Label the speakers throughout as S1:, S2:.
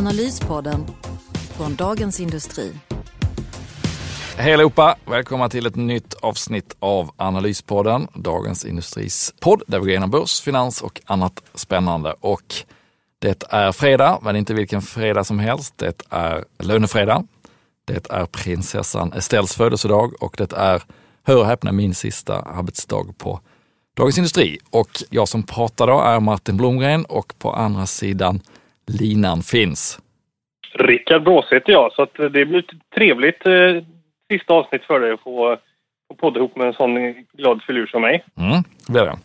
S1: Analyspodden från Dagens Industri.
S2: Hej allihopa! Välkomna till ett nytt avsnitt av Analyspodden, Dagens Industris podd där vi går igenom börs, finans och annat spännande. Och det är fredag, men inte vilken fredag som helst. Det är lönefredag. Det är prinsessan Estelles födelsedag och det är, hör och häpna, min sista arbetsdag på Dagens Industri. Och jag som pratar då är Martin Blomgren och på andra sidan linan finns.
S3: Rickard Brås heter jag, så att det blir ett trevligt eh, sista avsnitt för dig att få, få podda ihop med en sån glad filur som mig.
S2: Mm, det det.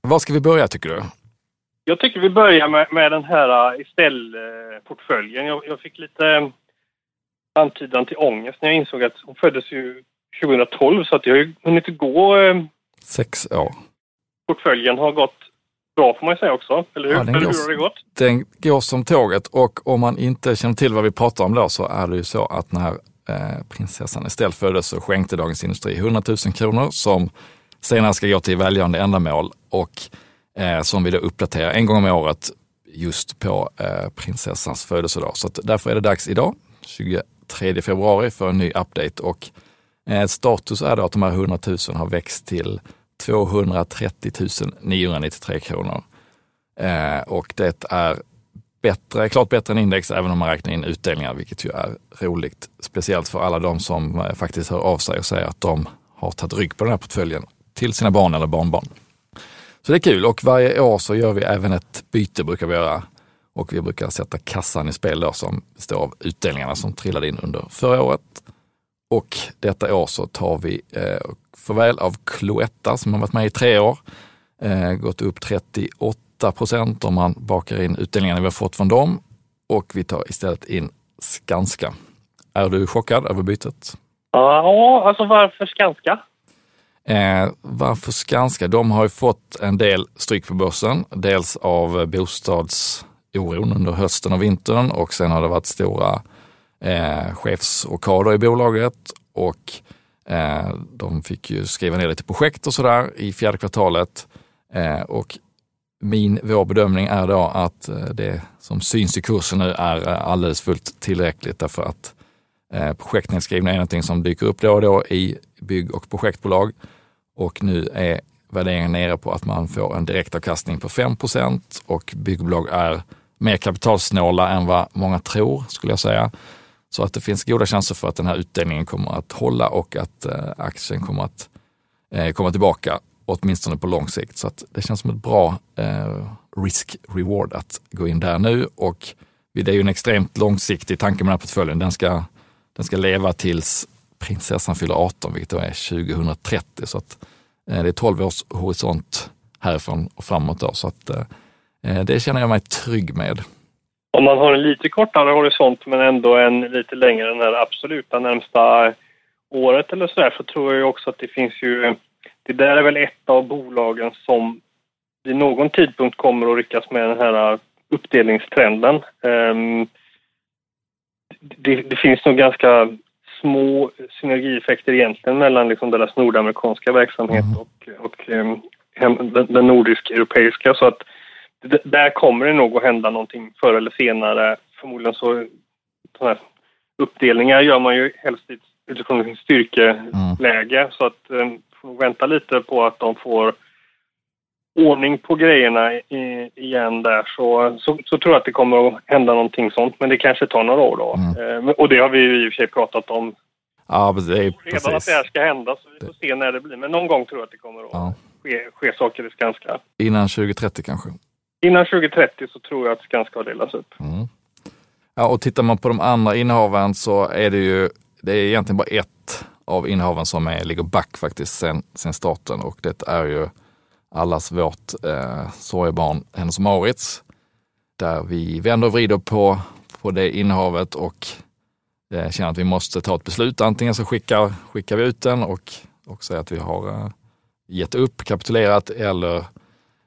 S2: Var ska vi börja tycker du?
S3: Jag tycker vi börjar med, med den här Estelle-portföljen. Jag, jag fick lite eh, antydan till ångest när jag insåg att hon föddes ju 2012 så att jag har ju hunnit gå... Eh,
S2: Sex år.
S3: Portföljen har gått bra får man säga också, eller hur?
S2: Ja, den
S3: eller
S2: går-
S3: hur har det gått?
S2: Den går som tåget och om man inte känner till vad vi pratar om då så är det ju så att när eh, prinsessan Estelle föddes så skänkte Dagens Industri 100 000 kronor som senare ska gå till välgörande ändamål och eh, som vi då uppdaterar en gång om året just på eh, prinsessans födelsedag. Så därför är det dags idag, 23 februari, för en ny update och eh, status är då att de här 100 000 har växt till 230 993 kronor. Eh, och det är bättre, klart bättre än index även om man räknar in utdelningar, vilket ju är roligt. Speciellt för alla de som eh, faktiskt hör av sig och säger att de har tagit rygg på den här portföljen till sina barn eller barnbarn. Så det är kul och varje år så gör vi även ett byte brukar vi göra. Och vi brukar sätta kassan i spel då som består av utdelningarna som trillade in under förra året. Och detta år så tar vi eh, förväl av Cloetta som har varit med i tre år. Eh, gått upp 38 procent om man bakar in utdelningarna vi har fått från dem. Och vi tar istället in Skanska. Är du chockad över bytet?
S3: Ja, alltså varför Skanska?
S2: Eh, varför Skanska? De har ju fått en del stryk på börsen. Dels av bostadsoron under hösten och vintern och sen har det varit stora eh, chefsrockader i bolaget och Eh, de fick ju skriva ner lite projekt och sådär i fjärde kvartalet. Eh, och min, vår bedömning är då att eh, det som syns i kursen nu är alldeles fullt tillräckligt därför att eh, projektnedskrivning är någonting som dyker upp då och då i bygg och projektbolag. Och nu är värderingen nere på att man får en direktavkastning på 5% och byggbolag är mer kapitalsnåla än vad många tror, skulle jag säga. Så att det finns goda chanser för att den här utdelningen kommer att hålla och att eh, aktien kommer att eh, komma tillbaka, åtminstone på lång sikt. Så att det känns som ett bra eh, risk-reward att gå in där nu. Och det är ju en extremt långsiktig tanke med den här portföljen. Den ska, den ska leva tills prinsessan fyller 18, vilket då är 2030. Så att, eh, det är 12 års horisont härifrån och framåt. Då, så att, eh, eh det känner jag mig trygg med.
S3: Om man har en lite kortare horisont men ändå en lite längre den här absoluta närmsta året eller sådär så tror jag också att det finns ju... Det där är väl ett av bolagen som vid någon tidpunkt kommer att ryckas med den här uppdelningstrenden. Ehm, det, det finns nog ganska små synergieffekter egentligen mellan liksom deras nordamerikanska verksamhet
S2: Mm.
S3: och, och ehm, hem- den, den nordisk-europeiska. Så att där kommer det nog att hända någonting förr eller senare. Förmodligen så sådana här uppdelningar gör man ju helst ut- utifrån sin styrkeläge. Så att eh, får vänta lite på att de får ordning på grejerna i, igen där så, så, så tror jag att det kommer att hända någonting sånt. Men det kanske tar några år då.
S2: Mm.
S3: Eh, och det har vi ju i och för sig pratat om
S2: Ja, det är
S3: redan att det
S2: precis.
S3: här ska hända. Så vi får se när det blir. Men någon gång tror jag att det kommer att
S2: Ja.
S3: ske, ske saker i Skanska.
S2: Innan 2030 kanske.
S3: Innan 2030 så tror jag att Skanska har delats upp.
S2: Mm. Ja, och tittar man på de andra innehaven så är det ju, det är egentligen bara ett av innehaven som är, ligger back faktiskt sen, sen starten och det är ju allas vårt eh, sorgebarn Hennes Maurits. Mauritz. Där vi vänder och vrider på, på det innehavet och eh, känner att vi måste ta ett beslut. Antingen så skickar, skickar vi ut den och, och säger att vi har eh, gett upp, kapitulerat eller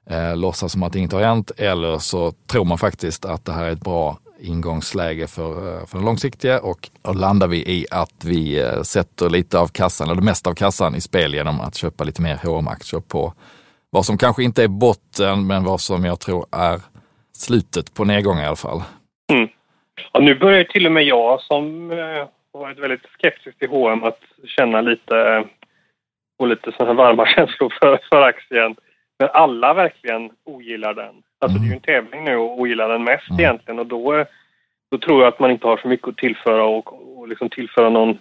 S2: eh, låtsas som att inget har hänt. Eller så tror man faktiskt att det här är ett bra ingångsläge för, eh, för den långsiktiga och då landar vi i att vi eh, sätter lite av kassan, eller det mesta av kassan i spel genom att köpa lite mer H&M-aktier på vad som kanske inte är botten, men vad som jag tror är slutet på nedgången i alla fall.
S3: Mm. Ja, nu börjar till och med jag som eh, varit väldigt skeptisk till H&M att känna lite, eh, och lite sådana varma känslor för, för aktien. Men alla verkligen ogillar den. Alltså mm. det är ju en tävling nu och ogillar den mest mm. egentligen och då, då tror jag att man inte har så mycket att tillföra och, och liksom tillföra någon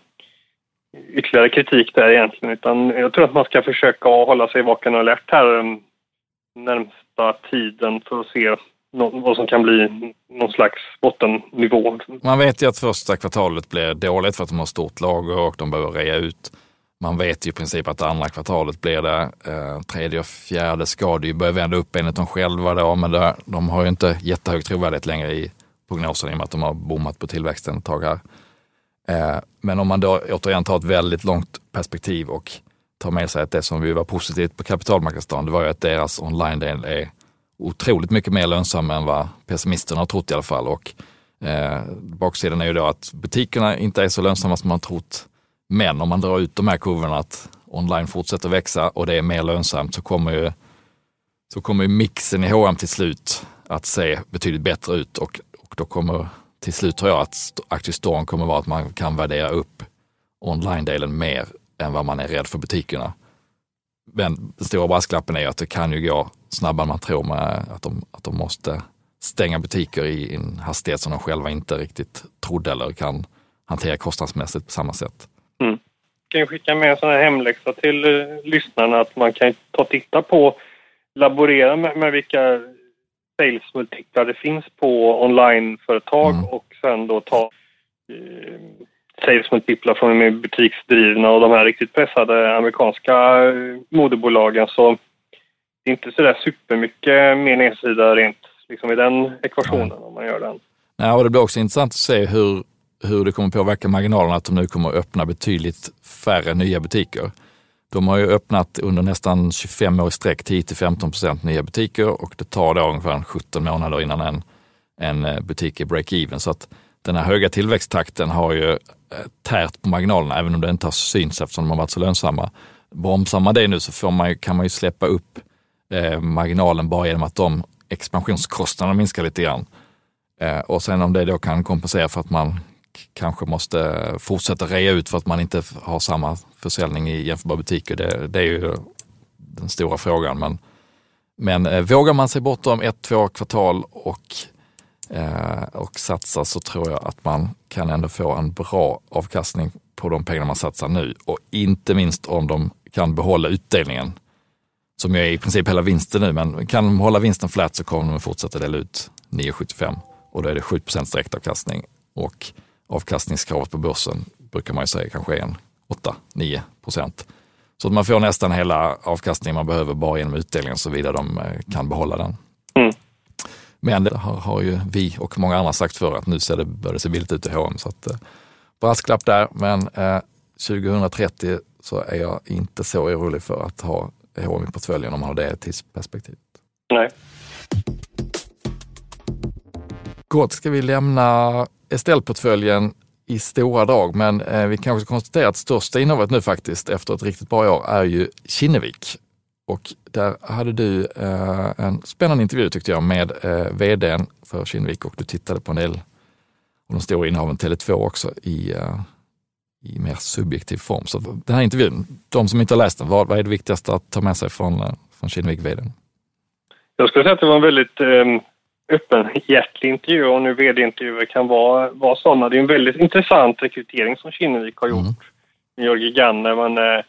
S3: ytterligare kritik där egentligen utan jag tror att man ska försöka hålla sig vaken och alert här närmsta tiden för att se vad som kan bli någon slags bottennivå.
S2: Man vet ju att första kvartalet blir dåligt för att de har stort lager och de behöver rea ut. Man vet ju i princip att andra kvartalet blir det. Eh, tredje och fjärde ska det ju börja vända upp enligt dem själva då, men det, de har ju inte jättehög trovärdighet längre i prognosen i och med att de har bommat på tillväxten ett tag här. Eh, men om man då återigen tar ett väldigt långt perspektiv och tar med sig att det som vi var positivt på kapitalmarknadsdagen, det var ju att deras online-del är otroligt mycket mer lönsam än vad pessimisterna har trott i alla fall. Och eh, baksidan är ju då att butikerna inte är så lönsamma som man trott. Men om man drar ut de här kurvorna att online fortsätter växa och det är mer lönsamt så kommer ju, så kommer ju mixen i H&M till slut att se betydligt bättre ut och, och då kommer till slut tror jag att aktiestorm kommer vara att man kan värdera upp online-delen mer än vad man är rädd för butikerna. Men den stora brasklappen är att det kan ju gå snabbare än man tror med att de, att de måste stänga butiker i en hastighet som de själva inte riktigt trodde eller kan hantera kostnadsmässigt på samma sätt.
S3: Mm. Jag kan skicka med en sån här hemläxa till uh, lyssnarna att man kan ta och titta på, laborera med, med vilka salesmultiplar det finns på onlineföretag mm. och sen då ta eh, salesmultiplar från de butiksdrivna och de här riktigt pressade amerikanska eh, moderbolagen så det är inte sådär supermycket mer nedsida rent liksom i den ekvationen mm. om man gör den.
S2: Ja, och det blir också intressant att se hur, hur det kommer påverka marginalerna att de nu kommer att öppna betydligt färre nya butiker. De har ju öppnat under nästan 25 år i sträck 10-15 procent nya butiker och det tar då ungefär 17 månader innan en, en eh, butik är break-even. Så att den här höga tillväxttakten har ju eh, tärt på marginalerna, även om det inte har synts eftersom de har varit så lönsamma. Bromsar man det nu så får man kan man ju släppa upp eh, marginalen bara genom att de expansionskostnaderna minskar lite grann. Eh, och sen om det då kan kompensera för att man kanske måste fortsätta rea ut för att man inte har samma försäljning i jämförbara butiker. Det, det är ju den stora frågan. Men, men eh, vågar man sig bortom ett, två kvartal och, eh, och satsa så tror jag att man kan ändå få en bra avkastning på de pengar man satsar nu och inte minst om de kan behålla utdelningen som ju är i princip hela vinsten nu, men kan de hålla vinsten flat så kommer de fortsätta dela ut 9,75 och då är det 7% direktavkastning. Och avkastningskravet på börsen brukar man ju säga kanske är en 8-9 procent. Så att man får nästan hela avkastningen man behöver bara genom utdelningen såvida de eh, kan behålla den. Mm. Men det har, har, ju vi och många andra sagt för att nu ser det, börjar det se billigt ut i H&M. Så att, eh, brasklapp där, men eh, 2030 så är jag inte så orolig för att ha H&M i portföljen om man har det tidsperspektivet.
S3: Nej.
S2: Gott, ska vi lämna Estelle-portföljen i stora drag, men eh, vi kanske ska konstatera att största innehavet nu faktiskt efter ett riktigt bra år är ju Kinnevik. Och där hade du eh, en spännande intervju tyckte jag med eh, vdn för Kinnevik och du tittade på en del av de stora innehaven Tele2 också i, eh, i mer subjektiv form. Så den här intervjun, de som inte har läst den, vad, vad är det viktigaste att ta med sig från, eh, från Kinnevik-vdn?
S3: Jag skulle säga att det var en väldigt ehm, eh, öppenhjärtlig intervju och nu vd-intervjuer kan vara, vara sådana. Det är en väldigt intressant rekrytering som Kinnevik har gjort. Mm. Jörgen Ganner, man är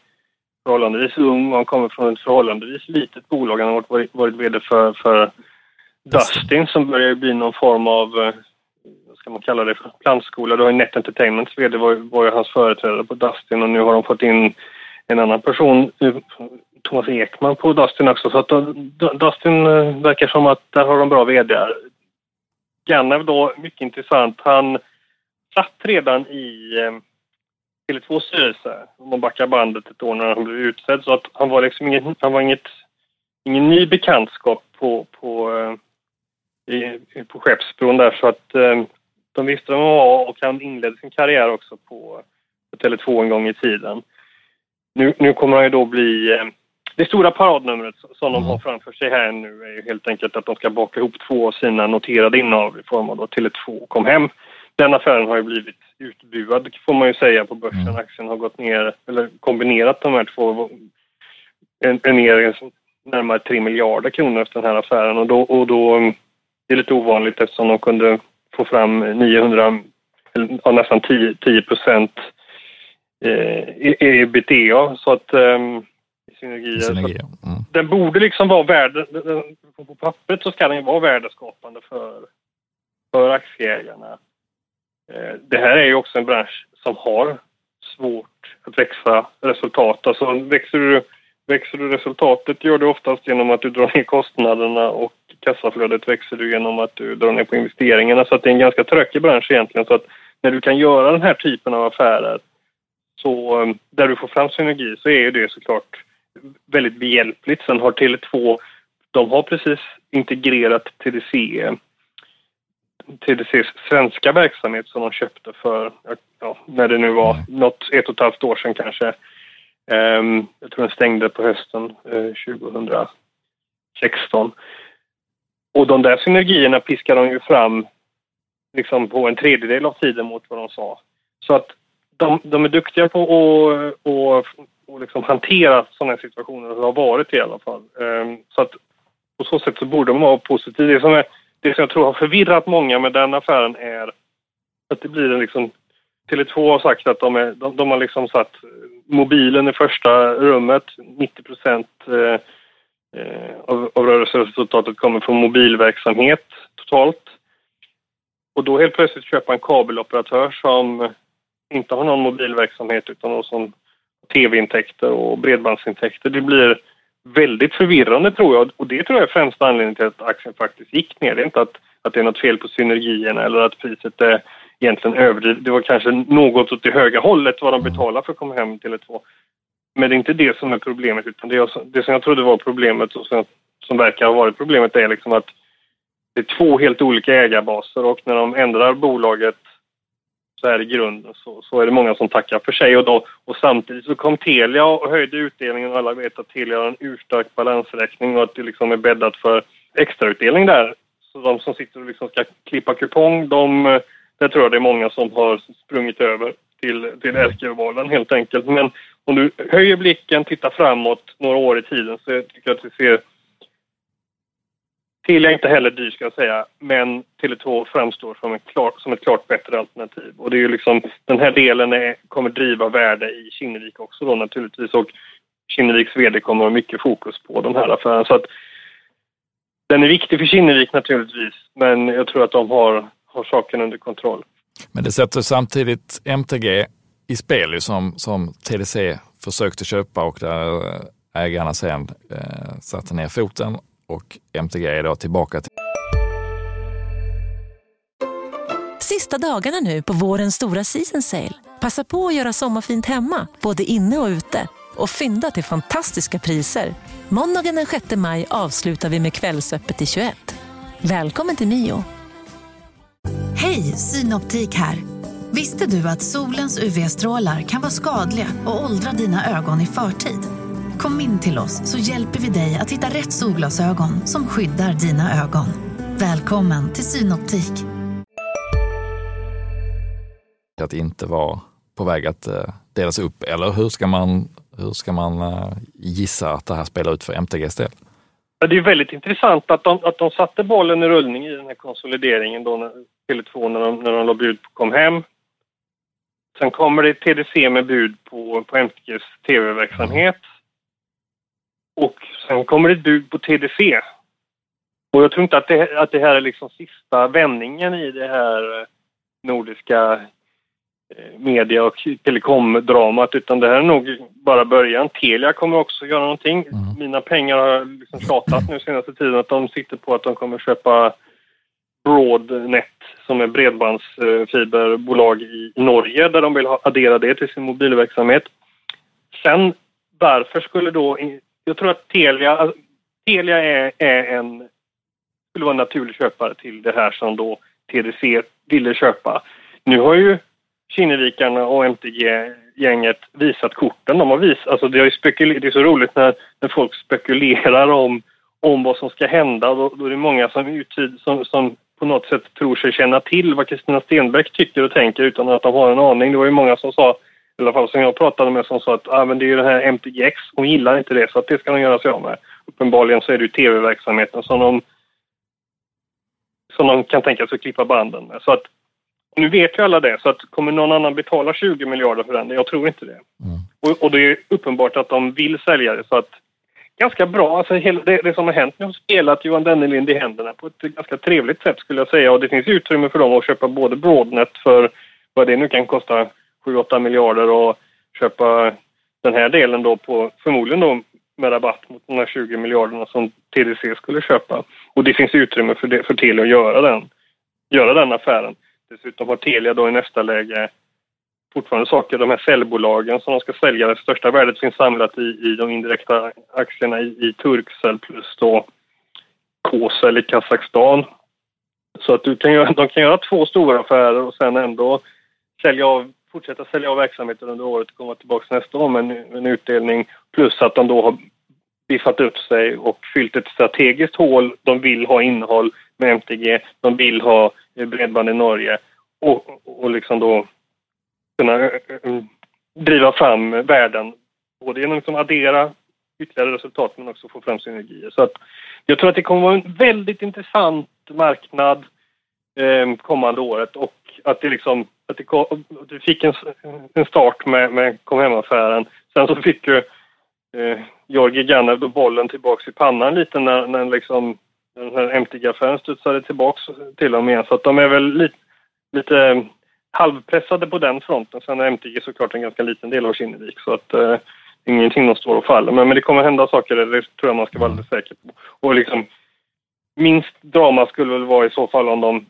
S3: förhållandevis ung och han kommer från ett förhållandevis litet bolag. Han har varit, varit vd för, för Dustin som börjar bli någon form av, eh, vad ska man kalla det, för plantskola. Då har Net Entertainments vd var, var ju hans företrädare på Dustin och nu har de fått in en annan person Thomas Ekman på Dustin också. Så att eh, Dustin eh, verkar som att där har de bra vd Ganev då, mycket intressant. Han satt redan i eh, Tele2 styrelse, om man backar bandet ett år när han blev utsedd, så att han var liksom inget, han var inget, ingen ny bekantskap på, på, i, på Skeppsbron där, så att de visste vem han var och han inledde sin karriär också på, på Tele2 en gång i tiden. Nu, nu kommer han ju då bli det stora paradnumret som de har framför sig här nu är ju helt enkelt att de ska baka ihop två av sina noterade innehav i form av då Tele2 kom hem. Den affären har ju blivit utbuad får man ju säga på börsen. Aktien har gått ner, eller kombinerat de här två, en ner närmare 3 miljarder kronor efter den här affären. Och då, och då det är lite ovanligt eftersom de kunde få fram 900, eller, ja, nästan 10, 10 procent eh, ebitda så att um, synergier. synergier. Mm. Den borde liksom vara värde, på pappret så ska den vara värdeskapande för, för aktieägarna. Eh, det här är ju också en bransch som har svårt att växa resultat. Alltså växer du, växer du resultatet gör du oftast genom att du drar ner kostnaderna och kassaflödet växer du genom att du drar ner på investeringarna. Så det är en ganska trökig bransch egentligen. Så att när du kan göra den här typen av affärer så eh, där du får fram synergi så är det såklart väldigt behjälpligt. Sen har Tele2, de har precis integrerat TDC, TDCs svenska verksamhet som de köpte för, ja, när det nu var, mm. något ett och ett halvt år sedan kanske. Um, jag tror den stängde på hösten uh, eh, 2016. Och de där synergierna piskar de ju fram liksom på en tredjedel av tiden mot vad de sa. Så att de, de är duktiga på att och liksom hantera sådana här situationer, det har varit i alla fall. Ehm, så att på så sätt så borde man vara positiv. Det som, är, det som jag tror har förvirrat många med den affären är att det blir en liksom Tele2 har sagt att de, är, de, de har liksom satt mobilen i första rummet. 90 procent eh, eh, av, av rörelseresultatet kommer från mobilverksamhet totalt. Och då helt plötsligt köpa en kabeloperatör som inte har någon mobilverksamhet utan någon som tv-intäkter och bredbandsintäkter. Det blir väldigt förvirrande tror jag och det tror jag är främsta anledningen till att aktien faktiskt gick ner. Det är inte att, att det är något fel på synergierna eller att priset är egentligen överdrivet. Det var kanske något åt det höga hållet vad de betalar för att komma hem till ett två. Men det är inte det som är problemet utan det, det som jag trodde var problemet och som, som verkar ha varit problemet är liksom att det är två helt olika ägarbaser och när de ändrar bolaget så här i grunden så, så är det många som tackar för sig. Och, då, och samtidigt så kom Telia och höjde utdelningen och alla vet att Telia har en urstark balansräkning och att det liksom är bäddat för extrautdelning där. Så de som sitter och liksom ska klippa kupong, de, det tror jag det är många som har sprungit över till, till Eskilvalen helt enkelt. Men om du höjer blicken, tittar framåt några år i tiden så tycker jag att vi ser Telia är inte heller dyr ska jag säga, men Tele2 framstår som, en klar, som ett klart bättre alternativ. Och det är ju liksom, den här delen är, kommer driva värde i Kinnevik också då naturligtvis och Kinneviks VD kommer ha mycket fokus på den här affären. Så att den är viktig för Kinnevik naturligtvis, men jag tror att de har, har saken under kontroll.
S2: Men det sätter samtidigt MTG i spel som, som TDC försökte köpa och där eh, ägarna sen eh, satte ner foten och MTG är då tillbaka till
S4: Sista dagarna nu på vårens stora season sale. Passa på att göra sommarfint hemma, både inne och ute och fynda till fantastiska priser. Måndagen den 6 maj avslutar vi med Kvällsöppet i 21. Välkommen till Mio.
S5: Hej, Synoptik här. Visste du att solens UV-strålar kan vara skadliga och åldra dina ögon i förtid? Kom in till oss så hjälper vi dig att hitta rätt solglasögon som skyddar dina ögon. Välkommen till Synoptik.
S2: Att inte vara på väg att eh, delas upp, eller hur ska man, hur ska man eh, gissa att det här spelar ut för MTGs del?
S3: Det är väldigt intressant att de, att de satte bollen i rullning i den här konsolideringen då när Tele2 när de, när de la bud på kom hem. Sen kommer det TDC med bud på, på MTGs tv-verksamhet. Och sen kommer det ett bud på TDC. Och jag tror inte att det, att det här är liksom sista vändningen i det här eh, nordiska eh, media och telekomdramat utan det här är nog bara början. Telia kommer också göra någonting. Mm. Mina pengar har liksom tjatat nu senaste tiden att de sitter på att de kommer köpa Broadnet som är bredbandsfiberbolag i Norge där de vill addera det till sin mobilverksamhet. Sen varför skulle då... Jag tror att Telia, alltså, Telia är, är en, skulle vara en naturlig köpare till det här som då TDC ville köpa. Nu har ju Kinnevikarna och MTG-gänget visat korten. De har visat, alltså det, är det är så roligt när, när folk spekulerar om, om vad som ska hända. Då, då är det många som, som, som på något sätt tror sig känna till vad Kristina Stenbeck tycker och tänker utan att de har en aning. Det var ju många som sa, i alla fall som jag pratade med, som sa att ah, men det är ju det här MTGX, hon gillar inte det så att det ska de göra sig av med. Uppenbarligen så är det ju tv-verksamheten som de, som de kan tänka sig att klippa banden med. Så att nu vet ju alla det, så att kommer någon annan betala 20 miljarder för den? Jag tror inte det. Mm. Och, och, det är uppenbart att de vill sälja det, så att ganska bra. Alltså, det, det som har hänt nu har spelat Johan Dennelind i händerna på ett ganska trevligt sätt skulle jag säga. Och det finns utrymme för dem att köpa både Broadnet för vad det nu kan kosta, 7-8 miljarder och köpa den här delen då på, förmodligen då med rabatt mot de här 20 miljarderna som TDC skulle köpa. Och det finns utrymme för, det, för Telia att göra den, göra den affären. Dessutom har Telia då i nästa läge fortfarande saker, de här säljbolagen som de ska sälja. Det största värdet finns samlat i, i de indirekta aktierna i, i Turkcell plus då Kcell i Kazakstan. Så att du kan de kan göra två stora affärer och sen ändå sälja av, fortsätta sälja av verksamheten under året och komma tillbaka nästa år med en, en utdelning. Plus att de då har biffat upp sig och fyllt ett strategiskt hål. De vill ha innehåll med MTG, de vill ha eh, bredband i Norge och, och liksom då kunna eh, eh, driva fram värden både genom att liksom addera ytterligare resultat men också få fram synergier. Så att jag tror att det kommer att vara en väldigt intressant marknad eh, kommande året och att det liksom att det, kom, du fick en, en start med, med kom hem-affären. Sen så fick ju eh, Georgi Ganev bollen tillbaks i pannan lite när, när liksom den här MTG-affären studsade tillbaks till dem igen. Så att de är väl lite, lite halvpressade på den fronten. Sen är MTG såklart en ganska liten del av Kinnevik så att eh, ingenting de står och faller med. Men det kommer hända saker, det tror jag man ska vara alldeles säker på. Och liksom, minst drama skulle väl vara i så fall om de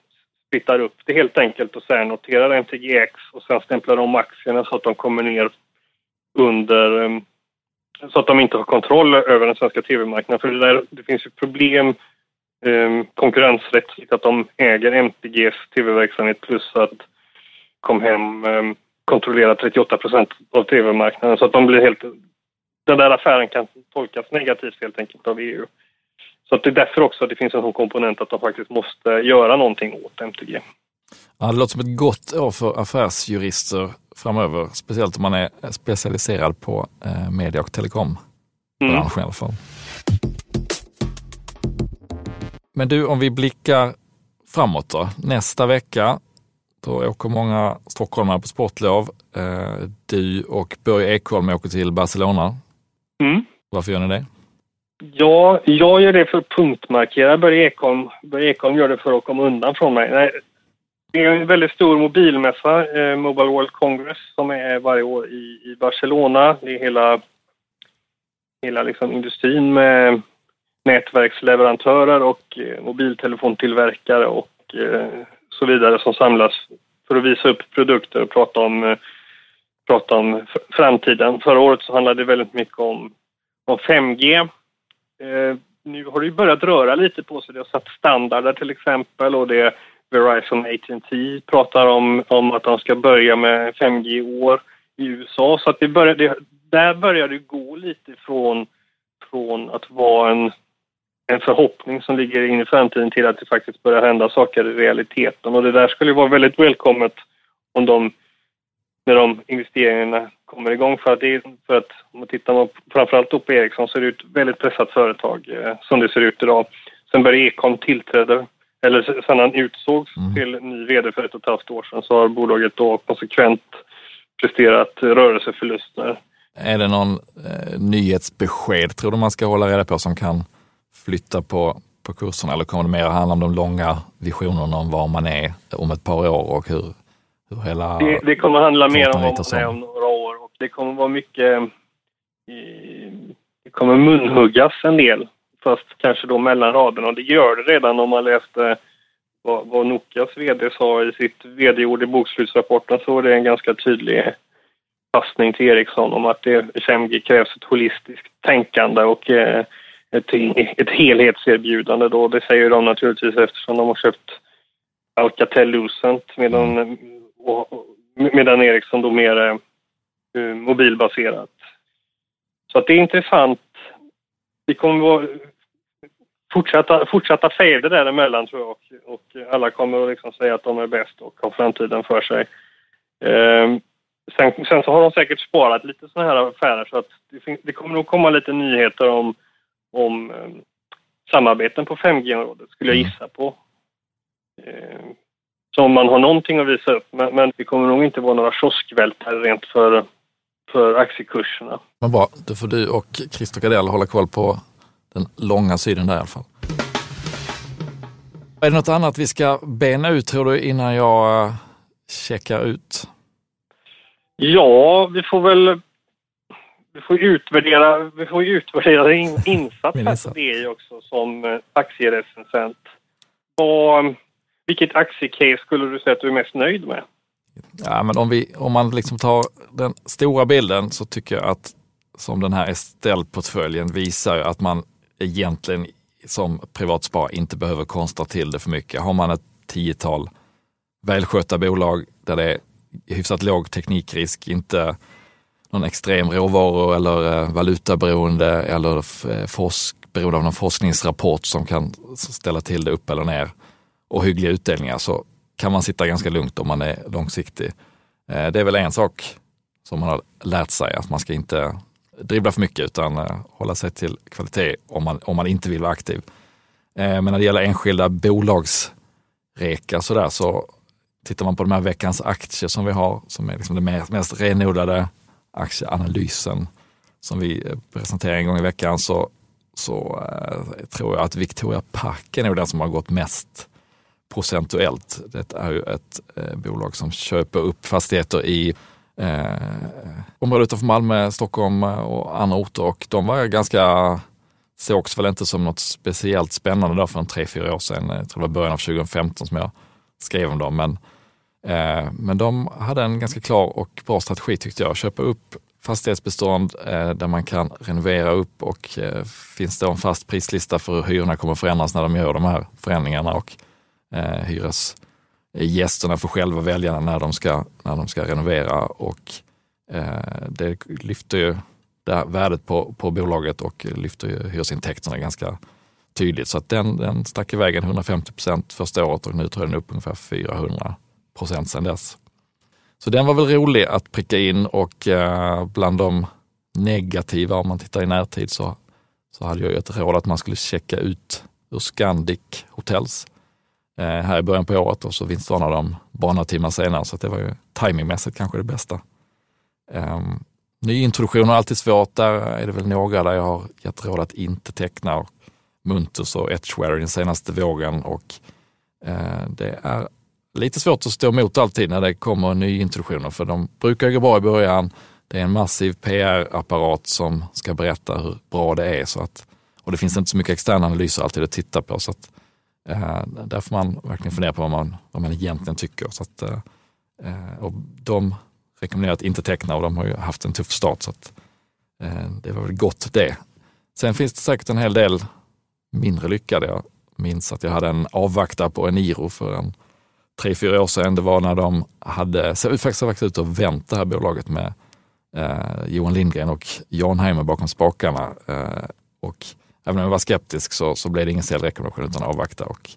S3: splittar upp det helt enkelt och sen noterar MTGX och sen stämplar de aktierna så att de kommer ner under ehm, så att de inte har kontroll över den svenska tv-marknaden. För det, där, det finns ju problem ehm, konkurrensrättsligt att de äger MTGs tv-verksamhet plus att kom hem ehm, kontrollerar 38 procent av tv-marknaden så att de blir helt... Den där affären kan tolkas negativt helt enkelt av EU. Så det är därför också att det finns en sån komponent att de faktiskt måste göra någonting åt MTG.
S2: Ja, det låter som ett gott år för affärsjurister framöver, speciellt om man är specialiserad på eh, media och telekombranschen mm. i alla fall. Men du, om vi blickar framåt då. Nästa vecka då åker många stockholmare på sportlov. Eh, du och Börje Ekholm åker till Barcelona.
S3: Mm.
S2: Varför gör ni det?
S3: Ja, jag gör det för att punktmarkera Börje Ekholm. Börje Ekholm gör det för att komma undan från mig. Nej, det är en väldigt stor mobilmässa, eh, Mobile World Congress, som är varje år i, i Barcelona. Det är hela, hela liksom industrin med nätverksleverantörer och eh, mobiltelefontillverkare och eh, så vidare som samlas för att visa upp produkter och prata om, eh, prata om framtiden. Förra året så handlade det väldigt mycket om, om 5G. Eh, nu har det ju börjat röra lite på sig. Det har satt standarder till exempel och det Verizon AT&T pratar om, om att de ska börja med 5G i år i USA. Så att det börjar, det, där börjar det gå lite från, från att vara en en förhoppning som ligger in i framtiden till att det faktiskt börjar hända saker i realiteten. Och det där skulle vara väldigt välkommet om de, när de investeringarna kommer igång. För att, det, för att om man tittar på, framförallt på Ericsson så är det ett väldigt pressat företag eh, som det ser ut idag. Sen Börje Ekholm tillträdde, eller sen han utsågs mm. till ny VD för ett och ett halvt år sedan så har bolaget då konsekvent presterat rörelseförluster.
S2: Är det någon eh, nyhetsbesked tror du man ska hålla reda på som kan flytta på, på kurserna eller kommer det mer handla om de långa visionerna om var man är om ett par år och hur, hur hela...
S3: Det, det kommer handla mer om, om, om några år och det kommer vara mycket... Det kommer munhuggas en del, fast kanske då mellan raderna och det gör det redan om man läste vad, vad Nokias vd sa i sitt vd-ord i bokslutsrapporten så är det en ganska tydlig passning till Ericsson om att det 5G krävs ett holistiskt tänkande och eh, ett, ett helhetserbjudande då. Det säger de naturligtvis eftersom de har köpt Alcatel-Lucent medan, medan Ericsson då mer eh, mobilbaserat. Så att det är intressant. Vi kommer vara fortsätta, fortsätta fejder däremellan tror jag och, och alla kommer att liksom säga att de är bäst och har framtiden för sig. Eh, sen, sen, så har de säkert sparat lite sådana här affärer så att det, det, kommer nog komma lite nyheter om, om eh, samarbeten på 5G-området skulle jag mm. gissa på. Eh, så om man har någonting att visa upp, men, men det kommer nog inte vara några kioskvältare rent för, för aktiekurserna.
S2: Men bra, då får du och Christer Gardell hålla koll på den långa sidan där i alla fall. Är det något annat vi ska bena ut tror du innan jag eh, checkar ut?
S3: Ja, vi får väl vi får utvärdera, vi får utvärdera din insats på DI också som eh, aktierecensent. Vad, vilket aktiecase skulle du säga att du är mest nöjd med?
S2: Ja, men om, vi, om man liksom tar den stora bilden så tycker jag att som den här Estelle-portföljen visar att man egentligen som privatsparare inte behöver konstra till det för mycket. Har man ett tiotal välskötta bolag där det är hyfsat låg teknikrisk, inte någon extrem råvaru eller eh, valutaberoende eller eh, forsk, beroende av någon forskningsrapport som kan ställa till det upp eller ner och hyggliga utdelningar så kan man sitta ganska lugnt om man är långsiktig. Eh, det är väl en sak som man har lärt sig, att man ska inte dribbla för mycket utan eh, hålla sig till kvalitet om man, om man inte vill vara aktiv. Eh, men när det gäller enskilda bolagsrekar så där så tittar man på de här veckans aktier som vi har, som är liksom den mest, mest renodlade aktieanalysen som vi presenterar en gång i veckan så, så tror jag att Victoria Park är nog den som har gått mest procentuellt. Det är ju ett eh, bolag som köper upp fastigheter i eh, området utanför Malmö, Stockholm eh, och andra orter och de var ganska sågs väl inte som något speciellt spännande där för en tre, fyra år sedan. Jag tror det var början av 2015 som jag skrev om dem. Men, eh, men de hade en ganska klar och bra strategi tyckte jag. Köpa upp fastighetsbestånd eh, där man kan renovera upp och eh, finns det en fast prislista för hur hyrorna kommer förändras när de gör de här förändringarna och eh, hyresgästerna får själva välja när de ska, när de ska renovera och eh, det lyfter ju det värdet på, på bolaget och lyfter ju hyresintäkterna ganska tydligt. Så att den, den stack iväg 150 procent första året och nu tror jag den upp ungefär 400 procent sedan dess. Så den var väl rolig att pricka in och eh, bland de negativa, om man tittar i närtid, så, så hade jag ju ett råd att man skulle checka ut ur Scandic Hotels Eh, Eh, här i början på året och så vinstvarnade de bara några timmar senare så det var ju timingmässigt kanske det bästa. Ehm, um, nyintroduktioner är alltid svårt. Där är det väl några där jag har gett råd att inte teckna. Muntus och Etchware i den senaste vågen och eh, det är lite svårt att stå emot alltid när det kommer nyintroduktioner för de brukar gå bra i början. Det är en massiv PR-apparat som ska berätta hur bra det är så att, och det finns inte så mycket externa analyser alltid att titta på. Så att Eh, Eh, där får man verkligen fundera på vad man, vad man egentligen tycker. Så att, eh, och de rekommenderar att inte teckna och de har ju haft en tuff start. Så att, eh, det var väl gott det. Sen finns det säkert en hel del mindre lyckade. Jag minns att jag hade en avvaktare på Eniro för en tre, fyra år sedan. Det var när de hade faktiskt varit ute och vänt det här bolaget med eh, Johan Lindgren och Jan Heimer bakom spakarna. Eh, och även om jag var skeptisk så, så blev det ingen säljrekommendation utan avvakta. Och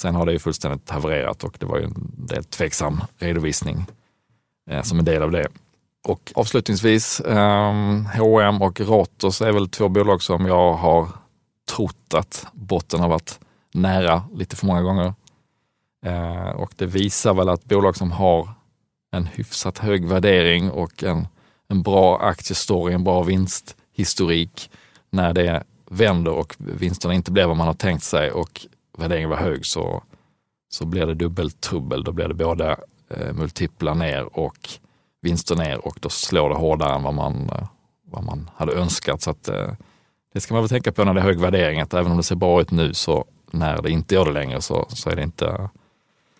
S2: sen har det ju fullständigt havererat och det var ju en del tveksam redovisning eh, som en del av det. Och avslutningsvis, eh, H&M och Ratos är väl två bolag som jag har trott att botten har varit nära lite för många gånger. Eh, och det visar väl att bolag som har en hyfsat hög värdering och en, en bra aktiestory, en bra vinsthistorik när det vänder och vinsterna inte blir vad man har tänkt sig och värderingen var hög så, så blir det dubbelt trubbel. Då blir det både eh, multiplar ner och vinster ner och då slår det hårdare än vad man, eh, vad man hade önskat. Så att, eh, det ska man väl tänka på när det är hög värdering, att även om det ser bra ut nu så när det inte gör det längre så, så är det inte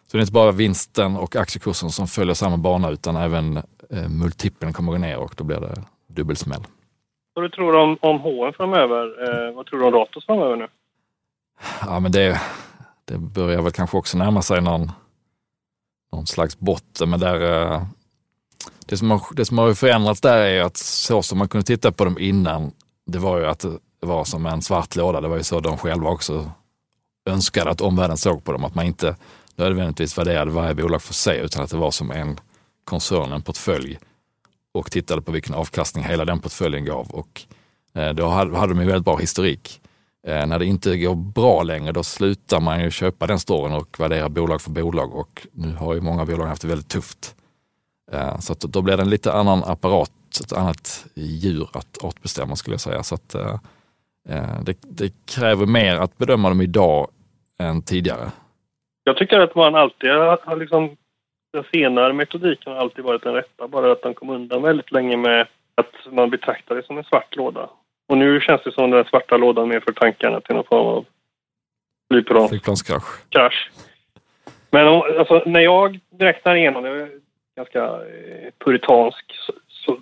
S2: Så det är inte bara vinsten och aktiekursen som följer samma bana utan även eh, multipeln kommer gå ner och då blir det dubbelsmäll.
S3: Vad du tror om, om HN framöver? Eh, vad tror du om Ratos framöver nu?
S2: Ja, men det, det börjar väl kanske också närma sig någon, någon slags botten, men där, eh, det, som har, det som har förändrats där är att så som man kunde titta på dem innan, det var ju att det var som en svart låda. Det var ju så de själva också önskade att omvärlden såg på dem, att man inte nödvändigtvis värderade varje bolag för sig, utan att det var som en koncern, en portfölj och tittade på vilken avkastning hela den portföljen gav. Och eh, då hade, de ju väldigt bra historik. Eh, när det inte går bra längre, då slutar man ju köpa den storyn och värdera bolag för bolag och nu har ju många bolag haft det väldigt tufft. Eh, så att då blir det en lite annan apparat, ett annat djur att artbestämma skulle jag säga. Så att, det, det kräver mer att bedöma dem idag än tidigare.
S3: Jag tycker att man alltid har liksom den senare metodiken har alltid varit den rätta, bara att den kom undan väldigt länge med att man betraktar det som en svart låda. Och nu känns det som den svarta lådan mer för tankarna till någon form av flygplan.
S2: Flygplanskrasch.
S3: Krasch. Men alltså, när jag räknar igenom, jag är ganska eh, puritansk, så, så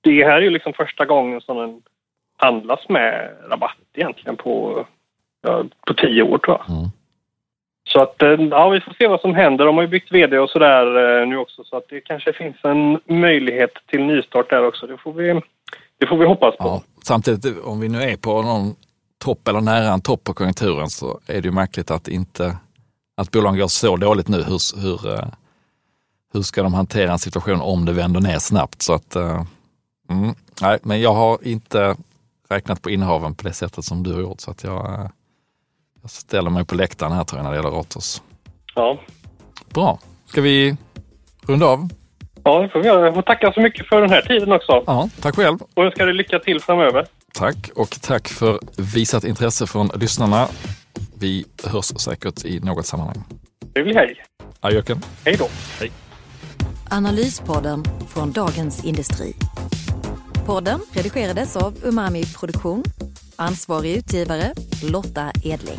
S3: det här är ju liksom första gången som den handlas med rabatt egentligen på, ja, på tio år tror jag. Mm. Så att, eh, ja, vi får se vad som händer. De har ju byggt vd och sådär eh, nu också så att det kanske finns en möjlighet till nystart där också. Det får vi, det får vi hoppas på. Ja,
S2: samtidigt, om vi nu är på någon topp eller nära en topp på konjunkturen så är det ju märkligt att inte att bolagen går så dåligt nu. Hur, hur, eh, hur ska de hantera en situation om det vänder ner snabbt? Så att, mm, nej, men jag har inte räknat på innehaven på det sättet som du har gjort. Så att jag jag ställer mig på läktaren här tror jag när det gäller Ratos.
S3: Ja.
S2: Bra. Ska vi runda av?
S3: Ja, det får vi göra. Jag får tacka så mycket för den här tiden också.
S2: Ja, tack själv.
S3: Och önskar dig lycka till framöver.
S2: Tack och tack för visat intresse från lyssnarna. Vi hörs säkert i något sammanhang.
S3: Trevlig helg.
S2: Adjöken.
S3: Hej då.
S2: Hej.
S1: Analyspodden från Dagens Industri. Podden redigerades av Umami Produktion Ansvarig utgivare Lotta Edling.